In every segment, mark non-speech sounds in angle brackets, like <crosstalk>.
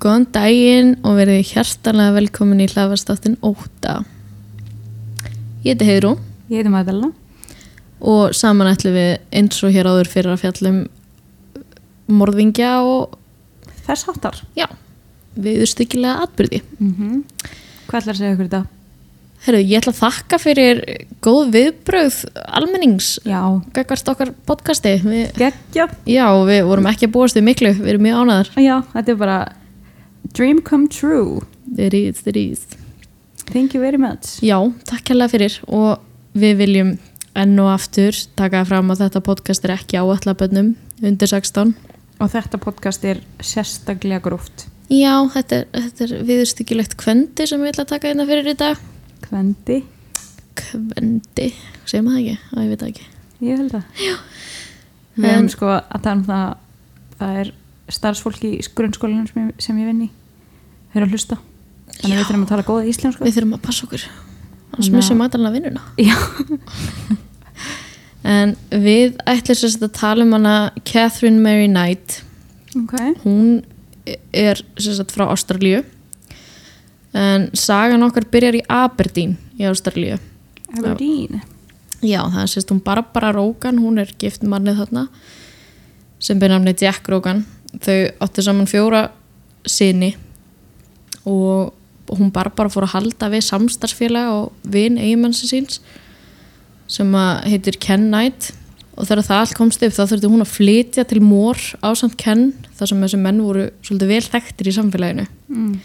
Góðan daginn og verið hjartanlega velkomin í hlaðvarstáttin Óta. Ég heiti Heiðrún Ég heiti Magdalena. og saman ætlum við eins og hér áður fyrir að fjallum morðingja og Þess háttar. já, viðurstykkilega atbyrði. Mm Hvað ætlar að segja ykkur í dag? Herru, ég ætla að þakka fyrir góð viðbröð almennings Já. gagvart okkar podcasti. Við, Gekkja. já, við vorum ekki að búast við miklu, við erum mjög ánæðar. Já, þetta er bara dream come true. There is, there is. Thank you very much. Já, takk hérlega fyrir og við viljum enn og aftur taka fram að þetta podcast er ekki áallabönnum undir 16. Og þetta podcast er sérstaklega gróft. Já, þetta er, þetta er viðurstyggilegt kvendi sem við ætla að taka hérna fyrir í dag. Kvendi. Kvendi, segir maður það ekki? Æ, ég veit ekki. Ég held það. Já. Við erum sko að um það það er starfsfólki í grunnskólanum sem, ég- sem ég vinn í. Þau eru að hlusta. Þannig að við þurfum að tala góða íslensku. Við þurfum að passa okkur. Þannig að- missum matalina vinnuna. <laughs> Já. En við ætlum sérst að tala um hana Catherine Mary Knight. Ok. Hún er sérst frá Ástralíu. En sagan okkar byrjar í Aberdeen í Ástralíu. Aberdeen. Já, það er sérst hún Barbara Rógan, hún er gift mannið þarna sem byrja namni Jack Rógan. Þau áttu saman fjóra sinni og hún Barbara fór að halda við samstarfsfélag og vin eigimansi síns sem að heitir Ken Knight og þegar það allt komst upp þá þurfti hún að flytja til mór á samt Ken þar sem þessi menn voru svolítið vel þekktir í samfélaginu Mm.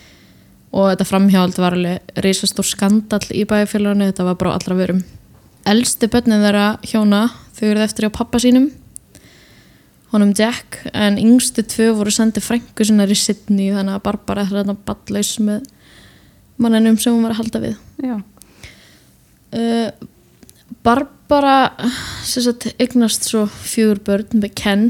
og þetta framhjáld var alveg reisastór skandall í bæjarfélaginu, þetta var bara allra vörum. Elsti börnin þeirra hjóna, þau eruð eftir á pappa sínum, honum Jack, en yngstu tvö voru sendið frængu sinnar í Sydney, þannig að Barbara er þarna ballaus með mannenum sem hún var að halda við. Uh, Barbara sagt, eignast svo fjögur börn með Ken,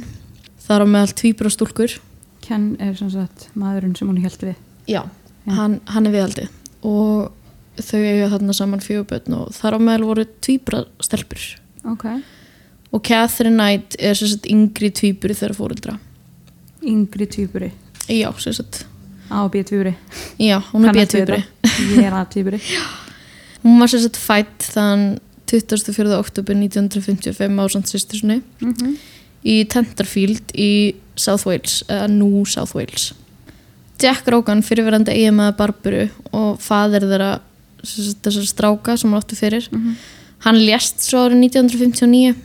þar á meðal tvíbur og stúlkur. Ken er sem sagt maðurinn sem hún held við. Já, Já. Hann, hann er viðaldið og þau eiga þarna saman fjögubötn og þar á meðal voru tvíbra stelpur Ok. Og Catherine Knight er sagt yngri tvíburi þeirra fóreldra Yngri týpuri. já, sem sagt, A og B týpuri. já, hún er B-tvíburi Ég er A týpuri. <laughs> hún var sagt fætt þann 24. oktober 1955 á samt sýstur sinni Mm -hmm. í Tenterfield í South Wales, eða nú South Wales Jack Rogan fyrirverandi eiginmaður Barburu og fadir þeirra þessar stráka sem hann áttu fyrir Mhm. hann lést svo árið 1959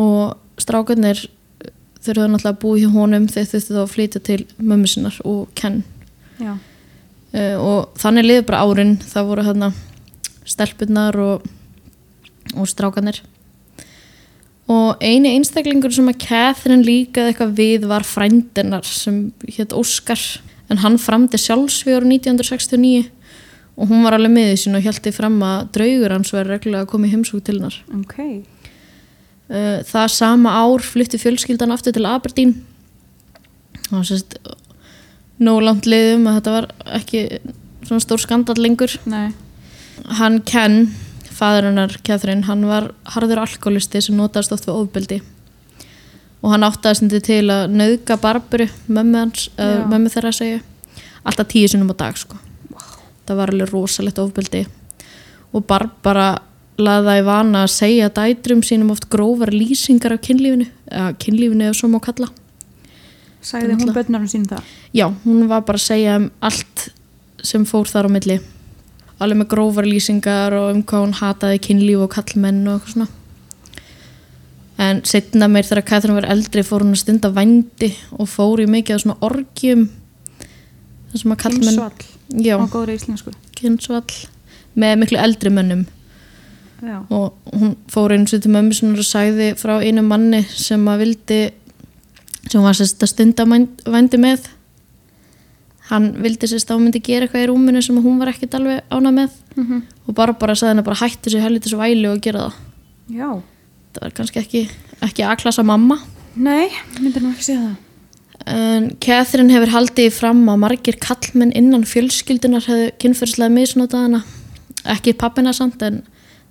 og strákarnir höfðu náttúrulega búið hjá honum þeir þurftu þá að flytja til mömmu sinnar og Ken. Uh, og þannig liður bara árin. Það voru þarna stelpunnar og, og strákarnir. Og eini einstaklingur sem að Catherine líkaði eitthvað við var frændinar sem hétt Óskar. En hann framdi sjálfsvíður 1969 og hún var alveg með því sín og hjælti fram að draugur hans verið reglulega að koma í heimsók til hennar. Ok. Uh, það sama ár flytti fjölskyldan aftur til Aberdeen. Og sérst nóg langt liðum að þetta var ekki svona stór skandal lengur. Nei. hann Ken, fadur hennar Catherine, hann var harður alkoholisti sem notaðist oft við ofbeldi. Og hann áttaði stundi til að nauðga Barburu, mömmu hans uh, mömmu þeirra að segja alltaf tíu sinum á dag sko. Það var alveg rosalegt ofbeldi. Og Barbara laða í vana að segja dætrum sínum oft grófar lýsingar af kynlífinu eða kynlífinu ef svo má kalla. Sagði hún börnarinn sín það? já, hún var bara að segja um allt sem fór þar á milli. Alveg með grófar lýsingar og um hvað hún hataði kynlíf og kallmenn og eitthvað svona. En setna meir þegar Katrin var eldri fór hún að stunda vændi og fór í mikið af svona orgjum já, Á góðri íslensku. kynsvall með miklu eldri mönnum Já. og hún fór eins og til mömmu sinnar og sagði frá einu manni sem að vildi sem var sérst að stunda vænd- vændi með hann vildi sérst að hún myndi gera eitthvað í rúminu sem hún var ekkert alveg ána með Mm og bara bara sagði henni bara hætti sér helviti svo væli og gera það Já. það var kannski ekki, ekki að-klassa mamma Nei, myndir nú ekki segja það. en Catherine hefur haldið fram að margir kallmenn innan fjölskyldunar hefðu kynferðslega misnotað hana ekki pappina samt en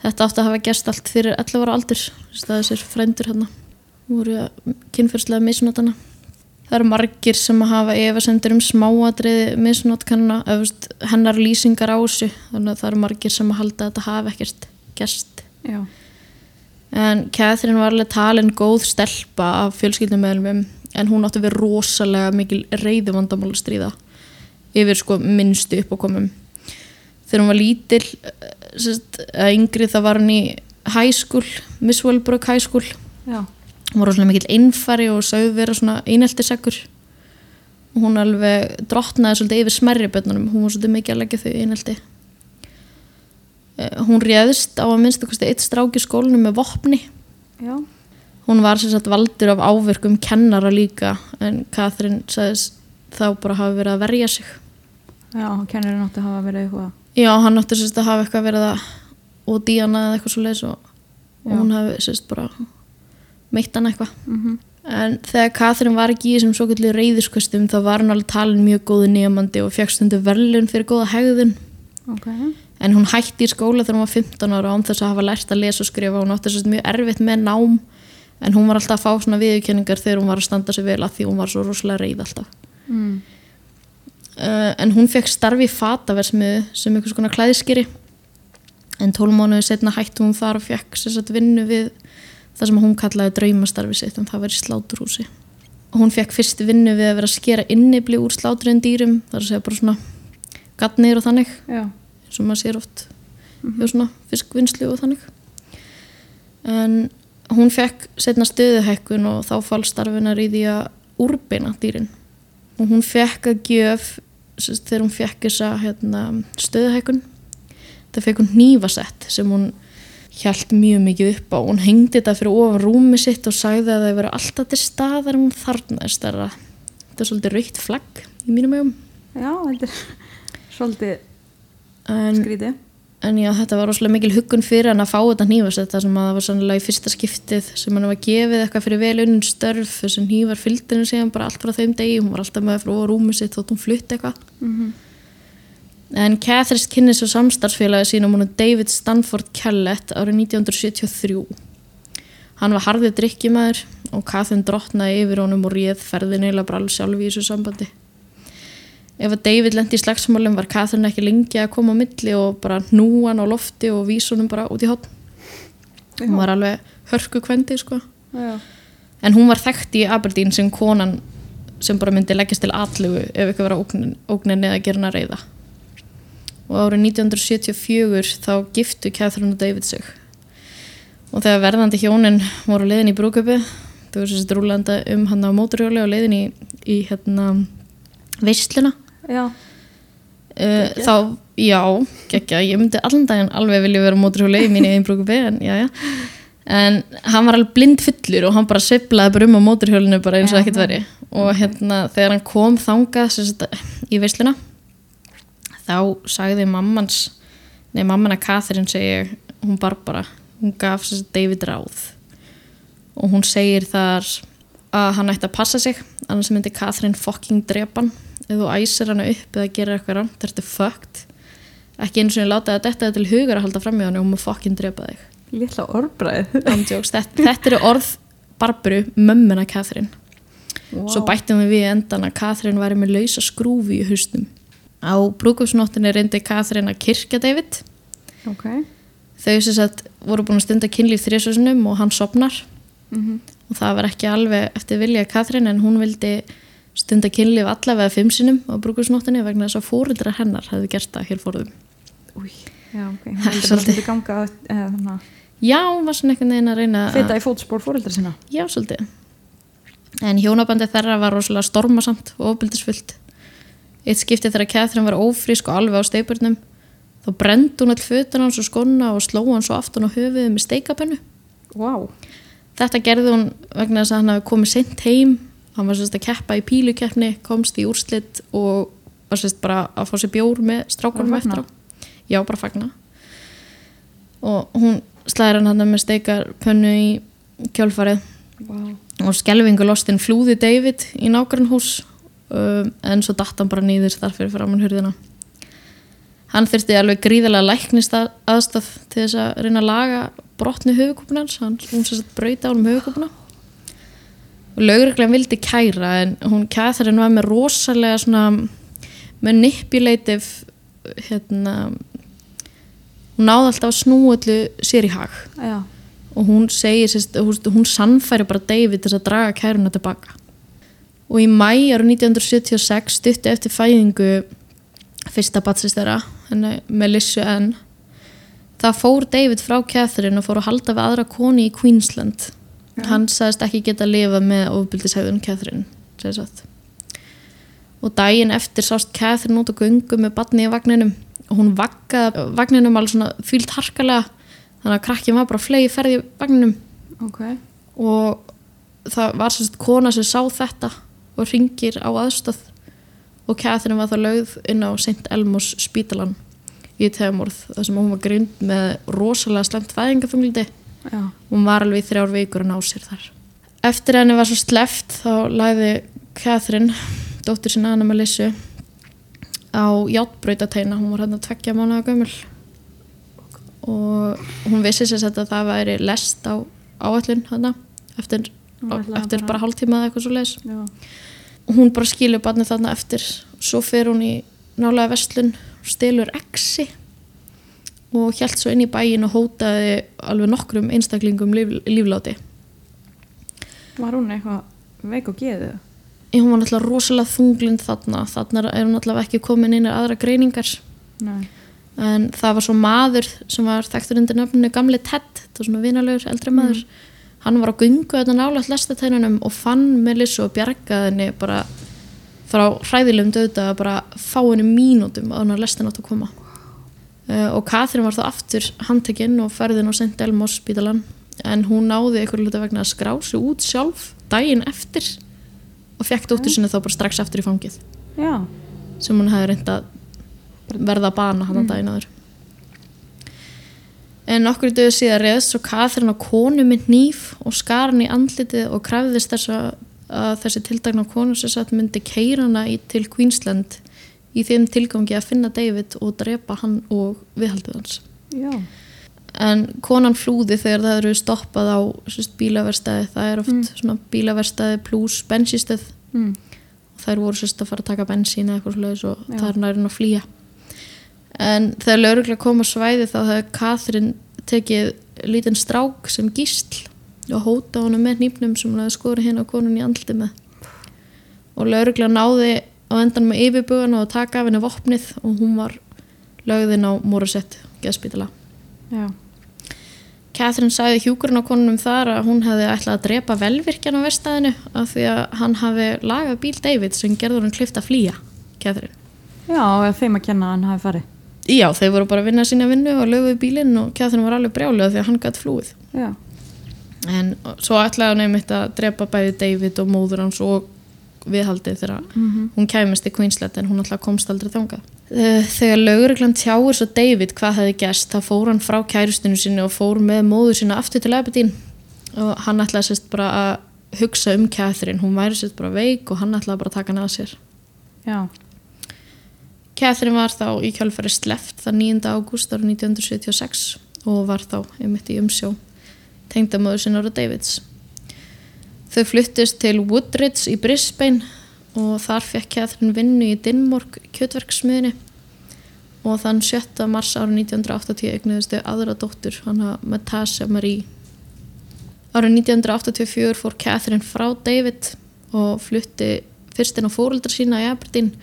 þetta átti að hafa gerst allt fyrir 11 ára aldur þess að þessir frændur hérna voru kynferðslega misnotað hana. Það eru margir sem að hafa efasemdir um þú veist, hennar lýsingar á þessu, þannig að það eru margir sem að halda að þetta hafi ekkert gerst. Já. en Catherine var alveg talin góð stelpa af fjölskyldumöðlumum en hún átti við rosalega mikil reyðu vandamál að stríða yfir sko minnstu uppákomum þegar hún var lítil eh, eða yngri það var hún í high school, Miss Wellbrook High School Já. hún var rosalega mikil einfari og sögð vera svona eineltiseggur og hún alveg drottnaði svolítið yfir smerri bönnunum, hún var svolítið mikið að leggja þau einelti Eh, hún réðist á að minnstu kosti eitt strák í skólinu með vopni Já. hún var sagt valdur af ávirkum kennara líka en Katrin sagðist þá bara hafa verið að verja sig Já, kennurinn átti að hafa verið eitthvað. Já, hann átti sagt að hafa eitthvað verið að og díana eða eitthvað svo leiðis og, og hún hafi sagt bara meitt hann eitthvað. Mm en þegar Katrin var ekki í þessum svo kallu reyðiskostum þá var hún alveg talin mjög góðu nefandi og fekk stundu verðlun fyrir góða hegðun. Ok. en hún hætti í skóla þegar hún var 15 ára án þess að hafa lært að lesa og skrifa. Hún átti að mjög erfitt með nám en hún var alltaf að fá svona viðurkenningar þegar hún var að standa sig vel að því hún var svo rosalega reyð alltaf. Mm. Uh, en hún fekk starfi í fataversmiðu sem einhvers konar klæðiskeri en tólmánuði setna hætti hún þar og fekk sér satt vinnu við það sem hún kallaði draumastarfi sitt en það var í sláturhúsi. Og hún fekk fyrst vinnu við að vera að skera innibli úr sláturinn dýrum það er að segja bara svona gatnir og þannig Já. sem maður sér oft. Hjá svona fiskvinnslu og þannig. En hún fekk setna stöðuhækkun og þá fall starfinar í því að úrbeina dýrin og hún fekk að gjöf þegar hún fekk þessa hérna, stöðuhækkun. Það fekk hún hnífasett sem hún hjælt mjög mikið upp á. Hún hengdi þetta fyrir ofan rúmi sitt og sagði að það veri alltaf til staðar hún þarnaðist þetta er svolítið raukt flagg í mínum ögum Já, þetta er svolítið en skrítið. En já, þetta var rosalega mikil huggun fyrir hann að fá þetta hnífast þetta sem að það var sannlega í fyrsta skiptið sem hann var gefið eitthvað fyrir vel unnum störf þessi hnífar fylgdinu síðan bara allt frá þeim degi. Hún var alltaf með frá rúmi sitt þótt hún flutti eitthvað. Mm en Catherine kynni svo samstarfsfélagi sínum hún David Stanford Kellett árið 1973 hann var harðið drikkjumæður og Catherine drottnaði yfir honum og réð ferðin eila bara alveg sjálf í þessu sambandi ef að David lendi í slagsmálum var Catherine ekki lengi að koma á milli og bara hnúa hann á lofti og vísa honum bara út í hotn hún var alveg hörku kvendi sko. Já. en hún var þekkt í Aberdeen sem konan sem bara myndi leggjast til allugu ef eitthvað var ógnin, ógnin eða gera hana reyða og árið 1974 þá giftu Catherine og David sig. Og þegar verðandi hjónin voru leiðin í brúköpi þau voru sérst rúlanda um hann á móturhjóli og leiðin í, í hérna veisluna Já. uh, þá, já, geggja ég myndi allan daginn alveg vilja vera móturhjóli í mínu einn brúkupi, en já, já. En hann var alveg blind fullur og hann bara sveiflaði bara um á móturhjólinu bara eins og ekkert veri og hérna þegar hann kom þangað í veisluna þá sagði mammans nei, mammana Catherine segi hún Barbara, hún gaf sagt, David ráð. Og hún segir þar að hann ætti að passa sig annars myndi Catherine fucking drepa hann ef þú æsir hana upp eða gerir eitthvað rangt þetta er fucked. Ekki eins og ég láta þetta þetta til hugar að halda fram í hann og má fucking drepa þig. Lilla orðbræð. <laughs> Þetta, þetta eru orð Barbaru, mömmuna Catherine svo bættum við við endan að Catherine væri með lausa skrúfi í haustum á brúkupsnóttinni reyndi Catherine að kirkja David. Ok. þau sem sagt voru búin að stunda kynlíf þrjusvarsinum og hann sopnar Mm og það var ekki alveg eftir vilja Katrín en hún vildi stunda kynlíf allavega fimm sinum á brúkursnóttinni vegna þess að fóruldrar hennar hefði gert það hér fóruðum. Új. Já, ok. <laughs> Það er svolítið. ganga eða þannig að Já, hún var svona einhvern veginn að reyna að... feta í fótspór fóreldra sinna. Já, svolítið. En hjónabandi þeirra var rosalega stormasamt og ofbildisfullt. Eitt skipti þegar Katrín var ófrísk og alveg á steipurnum þá brendi hún all fötun hans og skona og sló hann svo aftan á höfuðið með steikapennu. Vá. Þetta gerði hún vegna þess að hann hafi komið sent heim hann var sérst að keppa í pílukeppni komst í úrslit og var sérst bara að fá sér bjór með strákunum eftir. Á já, bara fagna og hún slæðir hann hann með steikar pönnu í kjölfarið. Vá. og skelvingu lostin flúði David í nákvæmn hús um, en svo datt hann bara nýður þar fyrir framann hurðina. Hann þurfti alveg gríðarlega læknist aðstöð til þess að reyna að laga brotni höfukúpuna hans. Hann sagt brauta á um höfukúpuna og lögreglan vildi kæra en hún Catherine var með rosalega svona manipulative hérna hún náði alltaf að snúa öllu sér í hag. Já, og hún segir sérst, hún, hún sannfæri bara David þess að draga kæruna tilbaka og í mæ ára 1976 stutti eftir fæðingu fyrsta batsist þeirra henni Melissu N það fór David frá Catherine og fór að halda við aðra koni í Queensland hann sagðist ekki geta að lifa með ofbildishæðun Catherine segir satt. Og daginn eftir sást Catherine út á göngu með batni í vagninum. Og hún vaggaði vagninum alveg svona fílt harkalega þannig að krakkin var bara flegi ferði í vagninum. Ok. Og það var sérst kona sem sá þetta og ringir á aðstöð og Catherine var það lögð inn á St. Elmos spítalan í tegumorð þar sem hún var grind með rosalega slemt fæðingafunglindi já, hún var alveg þrjár vikur að ná sér þar. Eftir henni var svo sleft þá lagði Catherine dóttur sinna Anna Melissu á játbrautateina hún var hérna tveggja mánuða gömul. Og hún vissi sér að það væri lest á áallun hana eftir, eftir bara- hálftíma eða eitthvað svo leis já, hún bara skilur barnið þarna eftir. Svo fer hún í nálega vestlun stelur exi og hjælt svo inn í bæin og hótaði alveg nokkrum einstaklingum líf, lífláti. Var hún eitthvað veik og geðu en hún var náttúrulega rosalega þunglind þarna. Þarna er hún náttúrulega ekki komin inn í aðra greiningar. Nei, en það var svo maður sem var þekktur undir nöfninu gamli Ted það var svona vinalegur eldri maður. Hann var á gungu þetta nálægt lestatænunum og fann Melissu og bjargaði henni bara frá hræðilegum döðda að bara fá henni mínútum að hann að lestin átt að koma og Katrin var þá aftur handtekinn og ferðin á St. Elmos spítalan en hún náði ykkur hluta vegna að skrá sig út sjálf daginn eftir og fekk dóttur sinni þá bara strax aftur í fangið. Já, sem hún hefði reynd að verða að bana hann að daginn aður en okkur döðu síðan reðst svo Katrin á konu með nýf og skar hann í andlitið og krafðist þess að, þessi tildagna konu sem satt myndi keira hana í, til Queensland í þeim tilgangi að finna David og drepa hann og viðhaldið hans. Já. En konan flúði þegar það eru stoppað á sérst, bílaverstaði það er oft svona bílaverstaði pluss bensístöð mm. þær voru sérst að fara að taka bensín eða eitthvað slags og það er nærin að flýja. En þegar lauruglega kom á svæði þá hefði Katrin tekið lítinn strák sem gísl og hóta honum með nýpnum sem hún hefði skori hérna á konun í andliti með. Og lauruglega náði á endan með yfirbugana og taka af henni vopnið og hún var lögðin á Morissett geðspítala já, Catherine sagði hjúkurinn á konunum þar að hún hefði ætlað að drepa velvirkjan á verstaðinu af því að hann hafi lagað bíl David sem gerður hann klift að flýja Catherine. já, þeim að kenna hann hafi farið Já, þeir voru bara að vinna sína vinnu og löguðu bílinn og Catherine var alveg brjálega því að hann gætt flúið. já, En svo ætlaði hann einmitt að drepa bæði David og móður hans og viðhaldið þegar Mhm. hún kæmist í Queensland en hún alltaf komst aldrei þangað. Þegar lögreglan tjáir svo David hvað hefði gerst þá fór hann frá kærustinu sinni og fór með móður sína aftur til Aberdeen og hann ætlaði sérst bara að hugsa um Catherine, hún væri sérst bara veik og hann ætlaði bara að taka hann að sér. já, Catherine var þá í kjálfæri sleft það 9. ágúst ára 1976 og var þá einmitt í umsjó tengdamöður sinna ára Davids. Þau fluttist til Woodridge í Brisbane og þar fekk Catherine vinnu í Dinmorg kjötverksmiðinni og þann 7. mars ára 1980 eignuðist þau aðra dóttur, hana Matasha Marie. Ára 1984 fór Catherine frá David og flutti fyrst inn á fóreldra sína í Aberdeen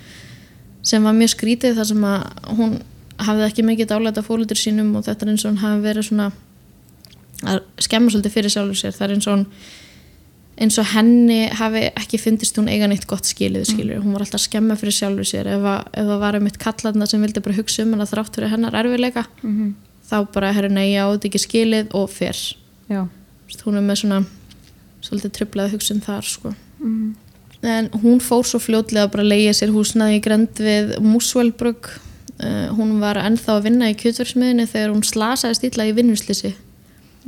sem var mjög skrítið þar sem að hún hafði ekki mikið dálæta fólöldur sínum og þetta er eins og hún hafi verið svona að skemma svolítið fyrir sjálfur sér það er eins og hún eins og henni hafi ekki fyndist hún eiga neitt gott skilið skilur, hún var alltaf að skemma fyrir sjálfur sér. Ef, að, ef það var um eitt kallarna sem vildi bara hugsa um hana þrátt fyrir hennar erfiðleika mhm, þá bara já, þetta er ekki skilið og fer. Já. Hún er með svona svolítið trublaði hugsun þar sko. Mhm, En hún fór svo fljótlega að bara leiða sér húsnaði í grend við Muswellbrugg. Uh, hún var ennþá að vinna í kjötversmiðinu þegar hún slasaði stíla í vinnuslisi.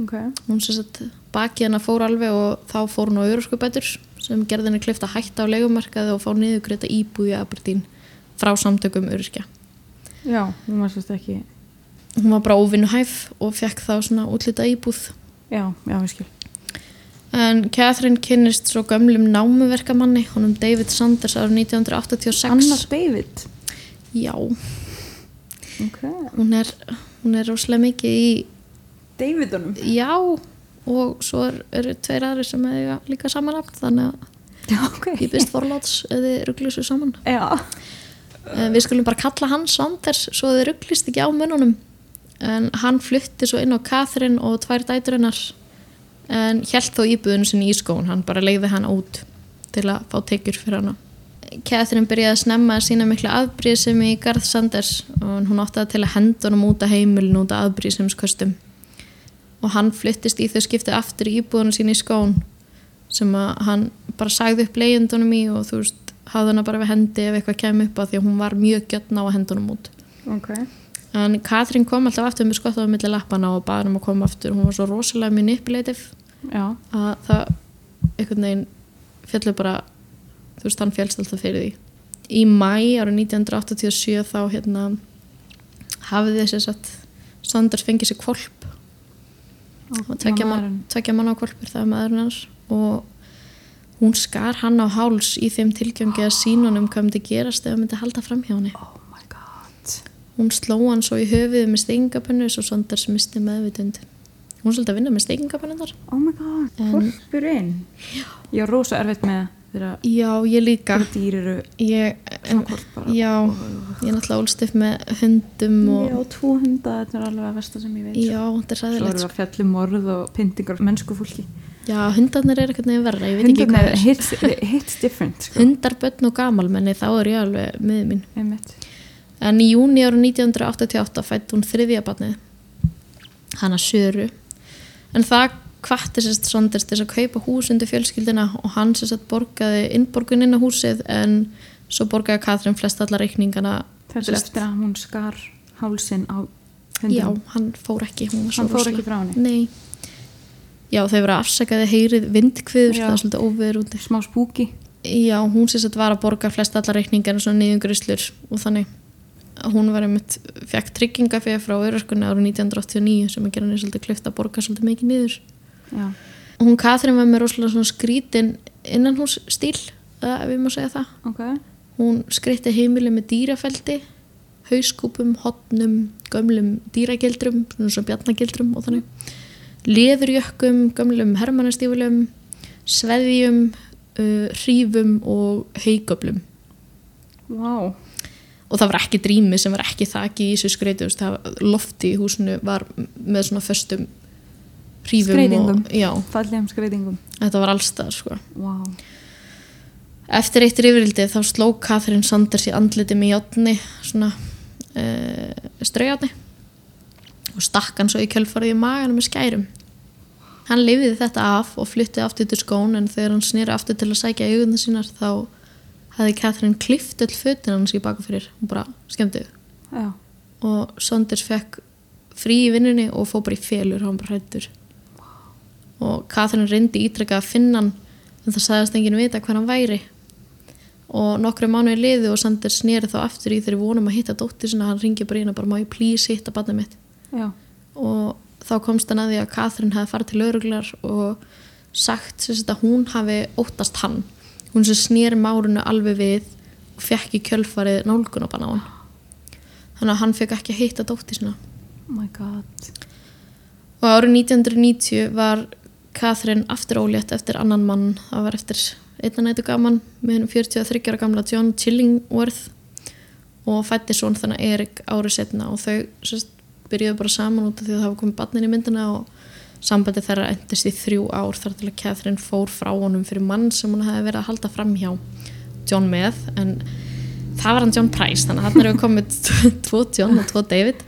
Ok, Hún sem sagt baki hennar fór alveg og þá fór hún á öruskubætur sem gerði henni klift að hætta á leigumarkaði og fá niðurgreita íbúi í Aberdeen frá samtökum öryrkja. já, hún var sérst ekki Hún var bara óvinnuhæf og fekk þá svona útlita íbúð. já, já, ég skil En Catherine kynnist svo gömlum námuverkamanni, honum David Sanders árið 1986. Annar David Já, ok hún er, er rosalega mikið í, Davidunum já, og svo er- eru tveir aðri sem eiga líka samanafn, þannig að já, ok ég byrst forláts eða rugglu svo saman. já, En við skulum bara kalla hann Sanders svo þið rugglist ekki á mununum. En hann flutti svo inn á Catherine og tvær dætur hennar en held þó íbúðinu sinni í skón, hann bara leiði hann út til að fá tekjur fyrir hana. Catherine byrjaði að snemma að sína mikla afbríðsum í Garð Sanders og hún það til að henda honum út af heimilin út af afbríðsumskostum. Og hann fluttist í þau skipti aftur í íbúðinu sinni í skón sem að hann bara sagði upp leiðundunum í og þú veist, hafði hana bara við hendi ef eitthvað kemur upp að því að hún var mjög gjötn á að henda honum út. ok En Katrín kom alltaf aftur með skottaði milli lappana og baði um að koma aftur. Hún var svo rosalega manipulative já, að það einhvern veginn fjallu bara, þú veist, hann fjallst alltaf fyrir því. Í mæ árið 1987 þá hérna hafði þessi satt Sanders fengið sér kvolp tvekja mann, á kvolpur það er maðurinn hans og hún skar hann á háls í þeim tilgjangi að sína honum hvað myndi gerast ef hann myndi halda fram hjá henni. oh Hún sló hann svo í höfuðið með steingapennu svo Sanders misti meðvitund. Hún svolítið að vinna með steingapennu þar. oh my god, fólkurinn ég er rosa erfitt með Já, ég líka. dýr eru Ég, en, bara já, ég er náttúrulega ólst upp með hundum og já, tvo hunda, þetta er alveg að versta sem ég veit já, þetta er svo ræðilegt. eru sko. að fjallum morð og pyntingar mennsku fólki Já, hundarnir er eitthvað verra, ég veit ekki hvað hits, hits different sko. Hundar, börn og gamalmenni, þá er ég alveg með mín. Einmitt. En í júni ára 1988 fætt hún þriðja barnið, hana Söru. En það hvatti sérst Sonders til þess að kaupa hús undir fjölskyldina og hann sérst borgaði innborgun inn á húsið en svo borgaði Katrin flest alla reikningana. veist, eftir að hún skar hálsin á Já, hundum hann fór ekki. Hún var hann fór rosalega- ekki frá henni Nei. Já, þau verið afsakaði heyrið vindkviður, Já. það er svolítið óveður úti. smá spúki Já, hún sérst var að borga flest alla reikningar og svona nýjungurislur og þannig hún var einmitt, fekk tryggingafið frá öröskunni árið 1989 sem að gera henni svolítið klift að borga svolítið mikið niður. Já, hún Katrin var með rosalega skrítin innan hús stíl, ef ég má segja það. ok Hún skreitti heimili með dýrafeldi, hauskúpum, hotnum, gömlum dýragildrum, svona svo bjarnagildrum og þannig. Leðurjökkum, gömlum hermannastífulum, sveðjum, uh, hrífum og heigöflum. wow. Og það var ekki drými sem var ekki þakki í þessu skreitu, lofti í húsinu var með svona föstum og já, fallegum skreitingum þetta var allstað sko. wow. Eftir eitt rifrildi þá sló Katrin Sanders í andliti með játni, svona uh, straujarni og stakk hann svo í kjölfarið í maganum með skærum. Hann lifið þetta af og flytti aftur til skón en þegar hann snýri aftur til að sækja augunni sínar þá hefði Katrin klift öll fötin hans í baka fyrir og bara skemmtið. Og Sanders fekk frí í vinnunni og fór bara í félur, hann bara hrættur. Og Katrin reyndi ítrekka að finna hann en það sagðist enginn vita hver hann væri. Og nokkru mánuði liðu og Sanders snýri þá aftur í þegar við vonum að hitta dóttir sinna, hann ringi bara inn og bara má ég please hitta barnið mitt. já, Og þá komst hann að því að Katrin hefði farið til lauruglar og sagt sem að hún hafi óttast hann. Hún sem snýri márunu alveg við og fekk í kjölfarið nálgunabann á hann. Þannig að hann fekk ekki að hitta dóttir sinna. oh my god Og árið 1990 var Catherine aftur ólétt eftir annan mann. Það var eftir einna nætu gaman með hennum 43 ára gamla John Chillingworth og fætti svon þannig Erik árið setna og þau sérst, byrjuðu bara saman út af því að það var komið barnin í myndina og sambandi þeirra endist í þrjú ár þar til að Catherine fór frá honum fyrir mann sem hún hefði verið að halda fram hjá. John með en það var hann John Price þannig að hann við komið tvo John og tvo David.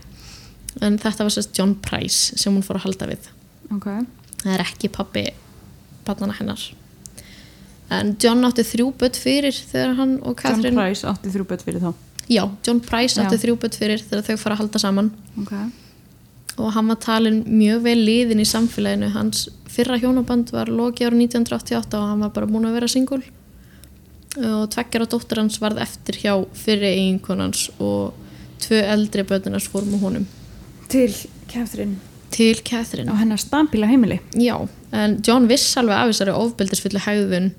En þetta var sérst John Price sem hún fór að halda við. Ok, það er ekki pappi barnana hennar. En John átti þrjú börn fyrir þegar hann og John Catherine Price átti þrjú bött fyrir þá. Já, John Price átti Já. þrjú börn fyrir þegar þau fara að halda saman. Ok, og hann var talin mjög vel liðin í samfélaginu. Hans fyrra hjónaband var loki ára 1988 og hann var bara búin að vera singul og tveggjara dóttir hans varð eftir hjá fyrri eiginkonans og tvö eldri börnunars fór með honum. Til Catherine til Catherine. Á hennar stambíla heimili. Já, en John viss alveg af þessari ofbeldisfullu hægðun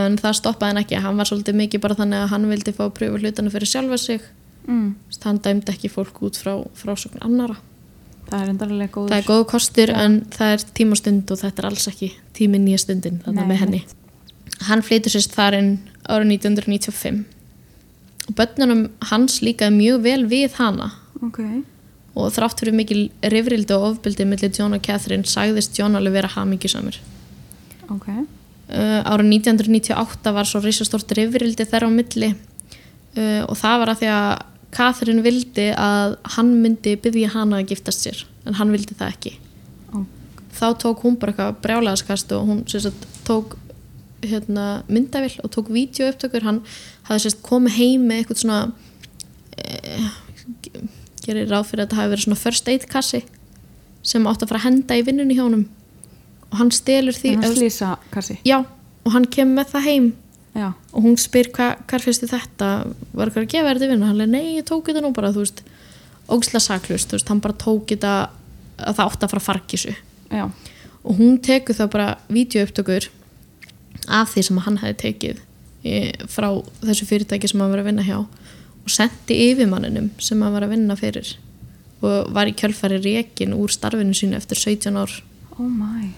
en það stoppaði hann ekki, hann var svolítið mikið bara þannig að hann vildi fá að pröfa hlutana fyrir sjálfa sig. Mm. Hann dæmdi ekki fólk út frá frásögn annara það er endarlega góður. Það er góð kostur en það er tímastund og þetta er alls ekki tími nýja stundin Nei, með henni. hann flytur sérst þar inn árið 1995 og börnunum hans líkaði mjög vel við hana. Ok, og þrátt fyrir mikil rifrildi og ofbeldi millir John og Catherine sagðist John alveg vera hamingjusamur. Ok. Uh, árið 1998 var svo risastort rifrildi þeirra á milli. Uh, og það var að því að Catherine vildi að hann myndi byggja hana að giftast sér en hann vildi það ekki. Ó. þá tók hún bara eitthvað brjálæðaskast og hún sagt, tók hérna, myndavill og tók vídeoupptökur hann hafði sérst komið heim með eitthvað svona eh, gerir ráð fyrir að þetta hafi verið svona first aid kassi sem átt að fara að henda í vinnunni hjá honum. Og hann stelur því hann slýsa kassi Já, og hann kemur með það heim. Já, og hún spyr hva, hvað þið þetta? Var eitthvað að gefa þetta vinna hann er nei, ég tók þetta nú bara, þú veist. Ógislega saklust, veist, hann bara tók þetta að það átti að fara að fargisu já, og hún tekur þá bara vídeoupptökur af því sem hann hefði tekið e, frá þessu fyrirtæki sem hann var að vinna hjá og sendi yfirmanninum sem hann var að vinna fyrir og var í kjölfari rekin úr starfinu sínu eftir 17 ár. Oh my.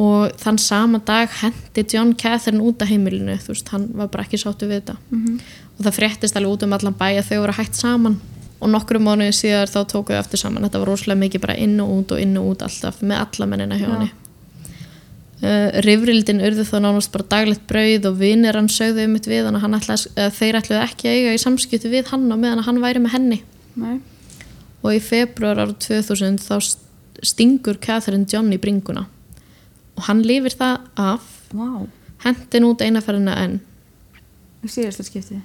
Og þann sama dag hendi John Catherine út af heimilinu þú veist, hann var bara ekki sáttu við þetta. Mhm. og það fréttist alveg út um allan bæ að þau voru hægt saman. Og nokkru mánuði síðar þá tóku þau aftur saman. Þetta var rosalega mikið bara inn og út og inn og út alltaf með alla mennina hjá Já. henni uh, rifrildin urðu þá nánast bara daglegt brauð og vinir hann sögðu um við hann að hann ætlaði, uh, þeir ætluðu ekki að eiga í samskiptu við hann og meðan að hann væri með henni. Nei, og í februar ára 2000 þá st- stingur Catherine John í bringuna. Og hann lifir það af. Wow hendin út einaferðina en í síðasta skipti.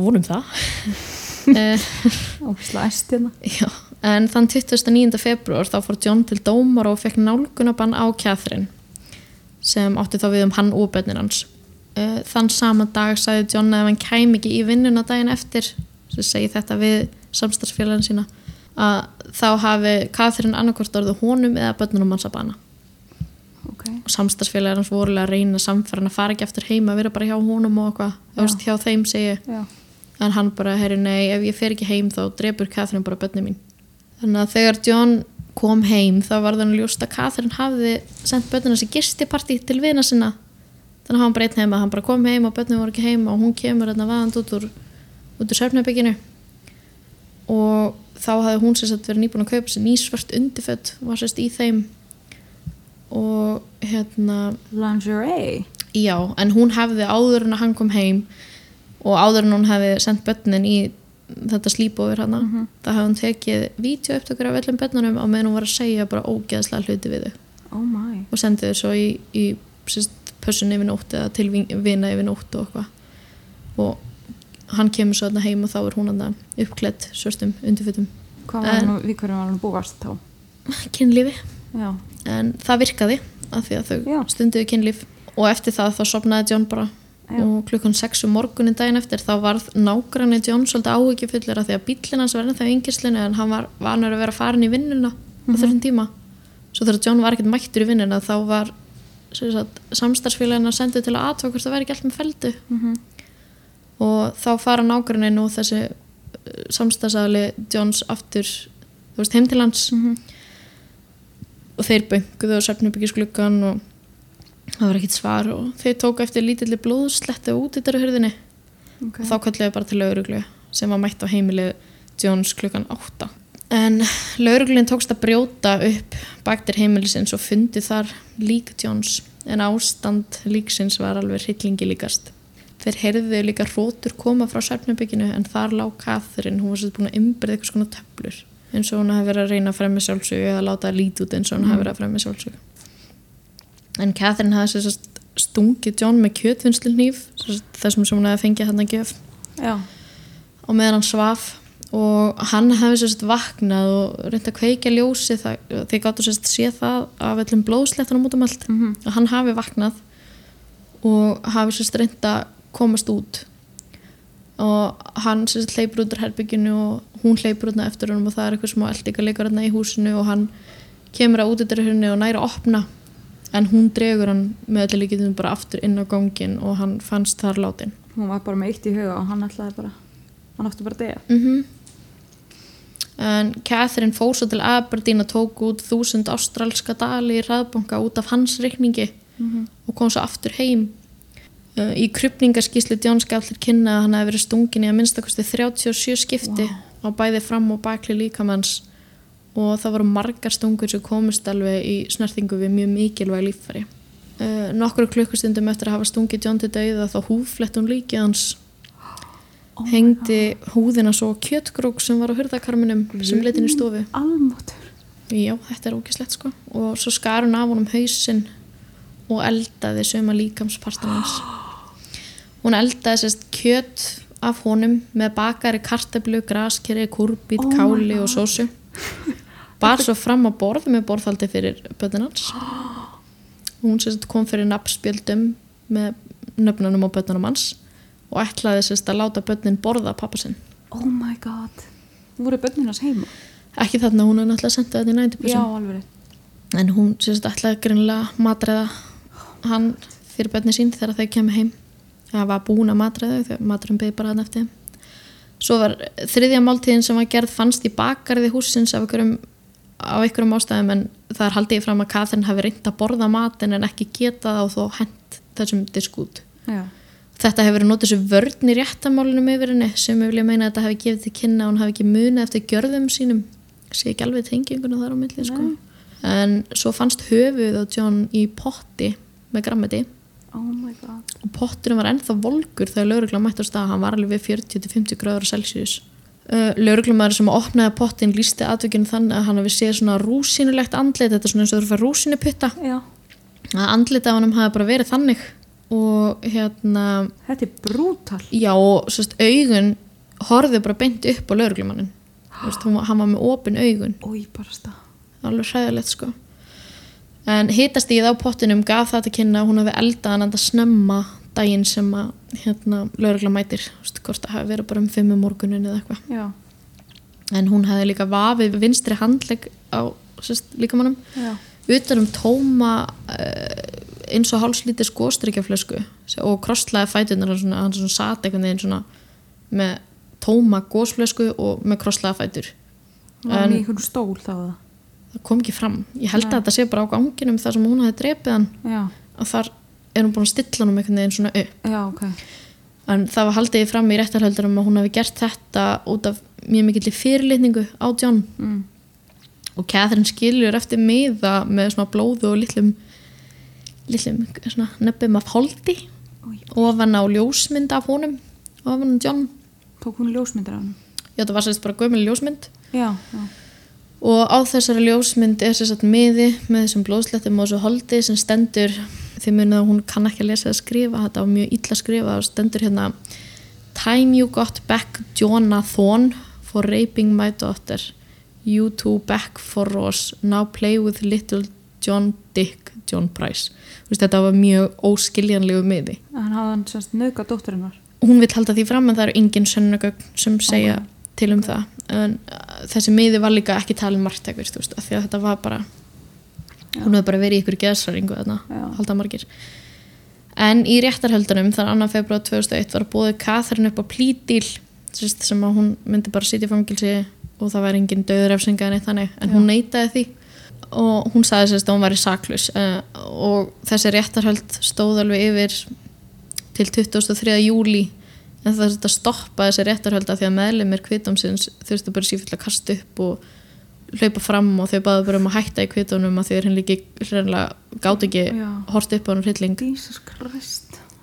Vonum það. <laughs> Uh, ógislega æst hérna. <laughs> Já, en þann 29. februar þá fór John til dómar og fekk nálgunabann á Catherine sem átti þá við um hann og bönnin hans. Uh, þann sama dag sagði John að ef hann kæm ekki í vinnuna daginn eftir sem segi þetta við samstarfsfélagin sína að þá hafi Catherine annarkvort orðið honum eða bönnunum hans að bana ok, og samstarfsfélagar hans vorulega að reyna samfæran að fara ekki eftir heima, vera bara hjá honum og eitthvað, hjá þeim segi já, en hann bara, herri nei, ef ég fer ekki heim þá drepur Catherine bara bönni mín þannig að þegar John kom heim þá var þannig ljóst að Catherine hafði sendt bönnina sér gistipartí til vina sinna. Þannig að hann bara einn heima, hann bara kom heim og bönni voru ekki heima og hún kemur þarna vaðand út úr úr sörfnabygginu og þá hafði hún sérst verið nýbúin að kaupa sér nýsvart undirfött og var sérst í þeim. Og hérna lingerie. Já, en hún hefði áður en að hann kom heim og áður en hún hefði sendt börnin í þetta slípofur hana. Mhm. það hefði hún tekið vídeoupptökur af öllum börnunum á meðan hún var að segja bara ógeðslega hluti við þau. Oh my. Og sendið þau svo í, í sérst, pössun yfir nótt eða til vin- vina yfir nótt og eitthvað. Og hann kemur svo þarna heim og þá er hún þarna uppklætt svörstum undirfötum. Hvað var hann, við hverju var hann búast þá? Kynlífi. Já, en það virkaði af því að þau Já. stunduðu kynlíf. Og eftir það þá sopnaði John bara Já. og klukkan 6 um morgunin daginn eftir þá varð nágranni John svolítið áhyggjufullur af því að bíllinn hans var ennþá í yngislinu en hann var vanur að vera farin í vinnuna á þessum tíma svo þegar John var ekkert mættur í vinnuna þá var samstarfsfélagin að senda til að aðtöku hvort það væri ekki allt með feldu Mhm. og þá fara nágrannin og þessi samstarfsæðli Johns aftur veist heim til hans Mhm. og þeir bönguðu og söfnubyggisklukkan og það var ekkert svar og þeir tóku eftir lítilli blóðslettu út í þeirra hurðinni. Ok. Og þá kalliðu bara til lauruglu sem var mætt á heimilið Jones klukkan 8 en lauruglun tókst að brjóta upp baktir heimilisins og fundi þar lík Jones en ástand líksins var alveg hryllingi líkast. Þeir heyrðu líka hrótur koma frá særpnubygginu en þar lág Catherine, hún var sér búin að ymbirða eitthvað svona töflur eins og hún hafi verið að reyna að fremja sjálfsög eða láta það lítið út eins og hún hafi verið að fremja sjálfsög en Catherine hafði stungið John með kjötvinnslunýf þessum sem hún hefði fengið hann að gjöf. Já, og meðan hann svaf. Og hann hefði sérst vaknað og reyndi að kveikja ljósi þeir gáttu sérst sé það af öllum blóðslettunum út um allt. Mhm. og hann hafi vaknað og hafi sérst reyndi að komast út. Og hann sagt hleypur út úr herbygginu og hún hleypur út eftir honum og það er eitthvað smá eldingarleikar í húsinu og hann kemur að út eftir henni og næra að opna en hún dregur hann með öllu líkitum bara aftur inn á gangin og hann fannst þar látin. Hún var bara með eitt í huga og hann ætlaði bara hann átti bara að deyja. Mm en Catherine fór svo til Aberdeen og tók út þúsund ástralska dali í raðbanka út af hans reikningi og kom svo aftur heim. Uh, í krupningaskíslu John Skaflir kynna að hann hefði verið stungin í að minnstakosti 37 skipti á bæði fram og bakli líkamanns og það voru margar stungur sem komist alveg í snertingu við mjög mikilvæg líffæri. Uh, nokkru klukkustundum eftir að hafa stungið John til dauða þá húflett hún líkið hans. Oh hengdi húðina svo á kjötgrók sem var á hurðakarminum sem leitin í stofu. almótur já, þetta er ógislegt sko. Og svo skar hún af honum hausinn og eldaði söma líkamspartan hans. <gasps> Hún eldaði sérst kjöt af honum með bakari kartablu, graskeri, kurbít, Oh káli og sósu <laughs> bar svo fram á borð með borðhaldi fyrir bötun hans. Hún sérst kom fyrir nafnspjöldum með nöfnunum og bötunum hans og ætlaði sérst að láta bötnin borða pappa sinn. Oh my god. Voru börninars heima? Ekki þarna, hún er náttúrulega sendið þetta í já, næntubössun alveg rétt. en hún sérst ætlaði greinlega matræða hann fyrir bönni sín þegar þau kemur heim. Það var búin að matræða þau maturum beði bara hann eftir svo var þriðja máltíðin sem var gerð fannst í bakgarði húsins af einhverjum á einhverjum ástæðum en það er haldið fram að Katrin hafi reynd að borða matin en ekki geta það og þó hent þessum diskút já, Þetta hefur verið notið þessu vörn í réttamálunum yfir henni sem ég vilja meina að þetta hefði gefið til kynna að hún hafi ekki munið eftir gjörðum sínum. Sé ekki alveg tenginguna þar á milli sko. en svo fannst höfuð á John í potti með grammeti. Oh my god. Og potturinn var ennþá volgur þegar laurugla mætti á stað. Hann var alveg við 40-50 gráður Celsius uh, lauruglumæður sem opnaði pottin lísti atvikinu þannig að hann hafi séð svona rúsinulegt andlit. Þetta er svona eins og þú fær rúsinuputta að andlit af hann hafi bara verið þannig og hérna þetta er brútal. Já, og sérst, augun horfðu bara beint upp á var- hann var með opin augun. Stað alveg hræðilegt sko. En hitast í þá pottinum gaf það til kynna að hún hafi eldað hann enda snemma daginn sem að hérna, laurugla mætir Vist, hvort það hafi verið bara um fimm um morgunin eða eitthvað. En hún hafi líka vafið vinstri handlegg á sérst, líkamannum já, utan um tóma uh, eins og hálslítið skóstrykjaflösku og krosslaði fætunar hann svona, hann svona sat einhvern veginn svona með tóma gósflösku og með krosslaði fætur. Var hann í einhvern stól þá það það kom ekki fram. Ég held að þetta sé bara á ganginum þar sem hún hafi drepið hann. Já, og þar er hún búin að stilla hann um einhvern veginn svona upp. Já, ok. En það var haldið í fram í réttarhöldurum að hún hafi gert þetta út af mjög mikill fyrirlitningu á John. Mm. og Catherine skilur eftir miða með svona blóðu og litlum litlum nöppum af holdi ofan á ljósmynd af honum ofan á John. Tók hún ljósmyndir af hann já það var sérst bara gömul ljósmynd. Já, já, og á þessari ljósmynd er sérst miði með þessum blóðslettum og þessu holdi sem stendur því munið að hún kann ekki að lesa eða skrifa þetta var mjög illa skrifa og stendur hérna Time you got back Jonathan for raping my daughter. You two back for Ross now play with little John Dick John Price. Veist, þetta var mjög óskiljanlegu miði. Hann hafði hann semst nöðga dótturinnar hún vil halda því fram en það eru engin sönnugögn sem segja til um það. En uh, þessi miði var líka ekki talin margtækur þú veist, af því að þetta var bara hún hefði bara verið í ykkur geðsræringu þarna, Já. halda margir en í réttarhöldunum þar 2. februar 2001 var búið Katharine upp á plídíl sem að hún myndi bara sitja í fangilsi og það væri engin döðurefsinga en en hún neitaði því og hún sagði sérst að hún væri saklus uh, og þessi réttarhöld stóð alveg yfir til 23. júli en það þurfti að stoppa þessi réttarhölda því að meðlumir kvitumsins þurftu bara sífill að kasta upp og hlaupa fram og þau báðu bara um að hætta í kvitunum að því er henni líki hreinlega gátt ekki hort upp á hann hrylling.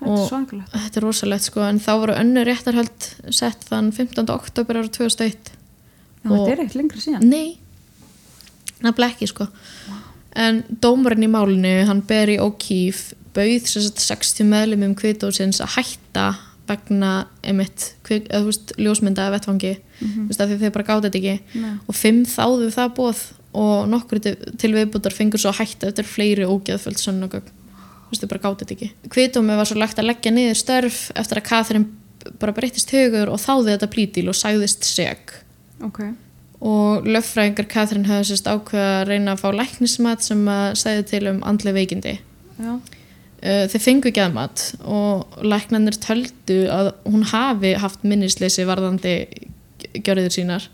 Og- þetta er rosalegt sko en þá voru önnur réttarhöld sett þann 15. oktober ára 2001 já, og- þetta er eitt lengri síðan. Nei, nafnilega ekki sko. En dómarinn í málinu, hann Barry O'Keefe bauð sem sagt 60 meðlumum kvitósins að hætta vegna kvik, eða þú veist, ljósmynda af vettfangi, þú veist, af því þau bara gátt þetta ekki. Nei. og fimm þáðu það bóð og nokkur til, viðbútar fengur svo hætta eftir fleiri ógeðföld sönnugögn þú veist, þau bara gátt þetta ekki. Kvitómi var svo lagt að leggja niður störf eftir að Catherine bara breyttist hugur og þáði þetta plítil og sagðist seg ok, og löffræðingar Katrin hefði sérst ákveða að reyna að fá læknismat sem að segja til um andlega veikindi. Já, þeir fengu geðmat og læknarnir töldu að hún hafi haft minnisleysi varðandi gjörðir sínar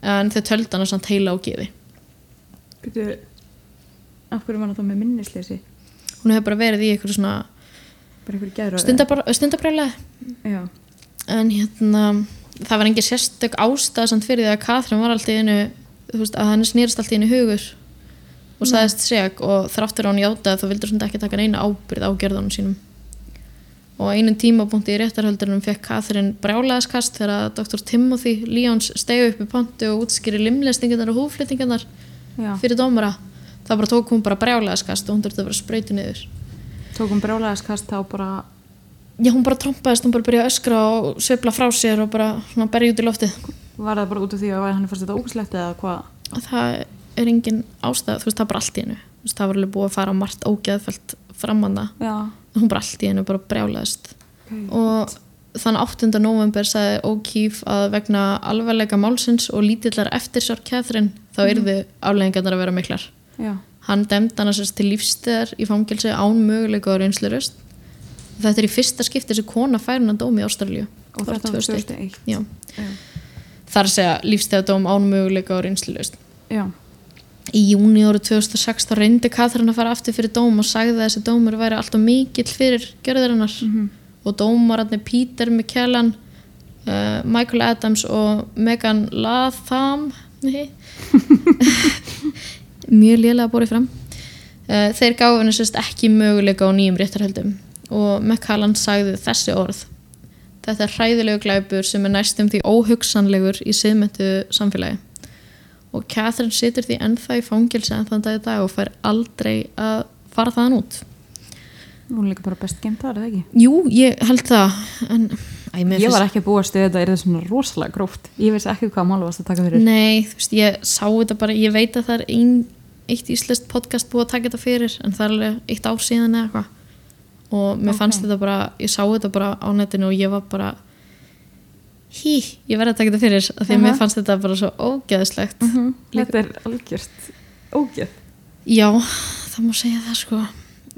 en þeir töldu hana samt heila og geði. Byrju af hverju var hann þá með minnisleysi? Hún hefur bara verið í eitthvað svona já, en hérna það var engin sérstök ástæð samt fyrir því að Katrin var alltaf í einu þú veist, að hann snýrst alltaf í einu hugur og sagðist seg og þráttur á hann játaði þá vildur svona ekki taka neina ábyrð á gjörðunum sínum. Og einum tímapunkti í réttarhöldunum fekk Katrin brjálæðaskast þegar að Dr. Timothy Lyons stegi upp í pontu og útskýri limlestingarnar og húflýtingarnar já. fyrir dómara. Þá bara tók hún bara brjálæðaskast og hún þurfti að vera sprauti niður. Tókum brjálæðiskast þá bara já hún bara trompaðist, hún bara byrjaði að öskra og sveifla frá sér og bara berja út í loftið. Var það bara út af því að hann fannst þetta ógæslegt eða hvað? Það er engin ástæð þú veist það bara allt í hennu það var alveg búið að fara margt ógeðfælt framanna já, en hún bara allt í hennu bara brjálaðist. Ok, og þann 8. november sagði O'Keefe að vegna alvarleika málsins og lítillar eftirsjár Catherine þá yrðu afleggingarnar að vera miklar. Já, hann demd hana sérst til lífstöðar í fangilsi án möguleika og reynslurust þetta er í fyrsta skipti þessi kona fær hann dómi í Ástralíu. Og þetta var 2001. 2001 Já. já, þar að segja lífstöðadóm án möguleika og reynslurust já, Í júni árið 2006 þá reyndi Katrin að fara aftur fyrir dóm og sagði að þessi dómur væri alltaf mikill fyrir gjörðarinnar Mhm. og dómararnir Peter McKellan uh, Michael Adams og Megan Latham <laughs> mjög lélega borið fram. Uh, þeir gáðu henni sérst ekki möguleika á nýjum réttarhöldum. Og McCallan sagði þessi orð. Þetta er hræðilegu glæpur sem er næstum því óhugsanlegur í siðmyndu samfélagi og Catherine situr því ennþá í fangelsi en þann dag í dag og fær aldrei að fara þaðan út nú er líka bara best geimt það, er það ekki? Jú, ég held það en æ, ég var ekki að við þetta er það svona rosalega gróft ég veist ekki hvað mál varst að taka fyrir Nei, þú veist, ég sá þetta bara ég veit að það er ein, eitt íslenskt podcast búið að taka þetta fyrir en það er alveg eitt ár síðan eða eitthvað og mér Ok. fannst þetta bara, ég sá þetta bara á netinu og ég var bara hí, ég verði að taka þetta fyrir af því að mér fannst þetta bara svo ógeðslegt. Mhm, Líka- þetta er algjört ógeð. Já, það má segja það sko.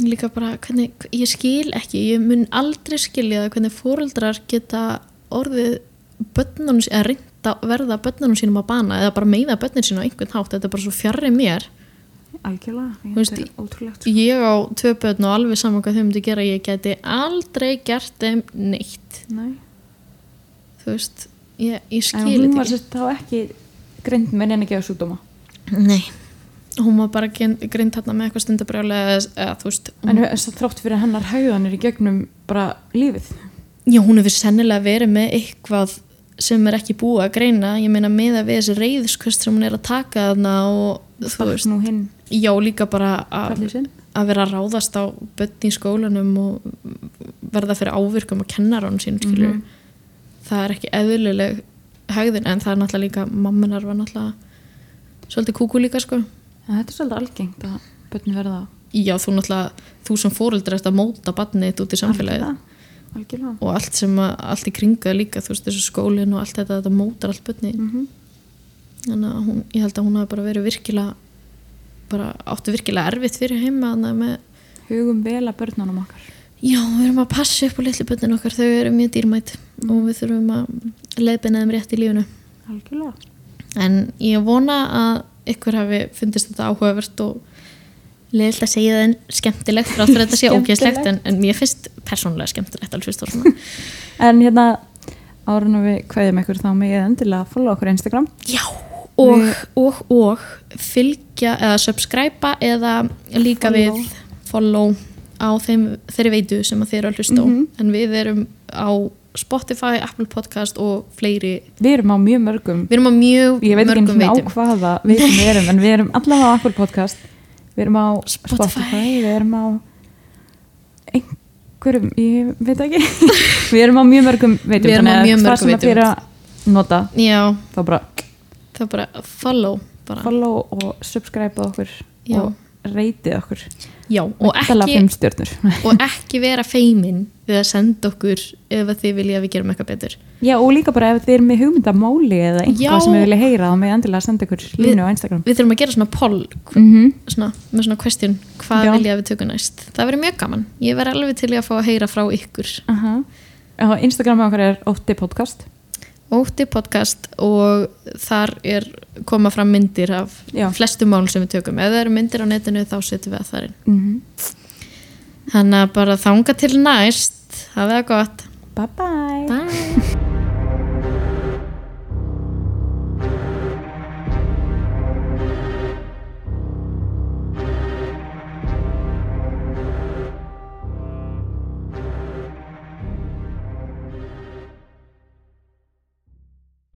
Líka bara hvernig, ég skil ekki ég mun aldrei skilja það hvernig fóreldrar geta orðið börnunum, eða reynda að verða börnunum sínum að bana eða bara meiða börnin sín á einhvern hátt, þetta er bara svo fjarrri mér. Algjörlega, veist, þetta er ótrúlegt ég á tvö börn og alveg saman hvað þau myndi gera ég geti aldrei gert þeim neitt. Nei. Þú veist, ég, ég en skil hún þetta var ekki. sérst þá ekki grind með neina gefa sjúkdóma Nei, hún var bara grind hérna með eitthvað stundabrjálega eða, eða þú veist, en þess að þrátt fyrir hennar hægðanir í gegnum bara lífið? Já, hún hefur sennilega verið með eitthvað sem er ekki búið að greina. Ég meina með að við þessi reyðskvist sem hún er að taka þarna og þú veist. nú hinn. Já líka bara að, að vera að ráðast á börn í skólanum og verða fyrir ávirkum og kennarann sín skilur Mhm. Það er ekki eðlileg hegðin en það er náttúrulega líka mamminar var náttúrulega svolítið kúku líka sko. En þetta er svolítið algengt að börn verða já þú náttúrulega, þú sem fóreldur ert að móta barnið út í samfélagið. Algjörlega, og allt sem að, allt í kringu það líka, þú veist, þessu skólin og allt þetta, þetta mótar allt bönni Mm þannig að hún, ég held að hún hafi bara verið virkilega bara áttu virkilega erfitt fyrir heima með, hugum vel að börnunum okkar já, við erum að passa upp á litlu bönnin okkar, þau eru mjög dýrmætt og við þurfum að leiðbeina þeim rétt í lífunu algjörlega. En ég vona að ykkur hafi fundist þetta áhugavert og leiðilt að segja það en skemmtilegt frá því að þetta sé ógeðslegt en, en mér finnst persónulega skemmtilegt alveg fyrst og <laughs> en hérna árun og við kveðum ykkur þá megið endilega að follow okkur á Instagram. Já, og, Við- og, og fylgja eða subscriba eða líka Follow. við follow á þeim, þeirri veitu sem þeir eru að hlusta á en við erum á Spotify, Apple Podcast og fleiri við erum á mjög mörgum við erum á mjög ég veit ekki mörgum einu sinni á veitum veitum við erum en við erum allavega á Apple podcast við erum á Spotify. Spotify, við erum á einhverjum, ég veit ekki <laughs> við erum á mjög mörgum veitum Við erum á mjög það mörgum sem að veitum. þér að nota Já, bara það er bara follow bara. follow og subscribe á okkur Já. og reytið okkur. Já, og ekki, <laughs> og ekki vera feimin við að senda okkur ef að þið vilja að við gerum eitthvað betur. Já, og líka bara ef þið erum með hugmyndamáli eða Já. einhvað sem við vilja heyra þá með endilega senda ykkur línu á Instagram. Við þurfum að gera svona poll mm svona, með svona question, hvað Já. vilja að við tökum næst? Það verður mjög gaman, ég verður alveg til að fá að heyra frá ykkur. Aha. Instagram okkar er ótti podcast Ótti podcast og þar er koma fram myndir af Já. flestu mál sem við tökum. Ef það eru myndir á netinu þá setjum við það þar inn. Mm þannig að bara þanga til næst. Hafið það gott. Bye bye bye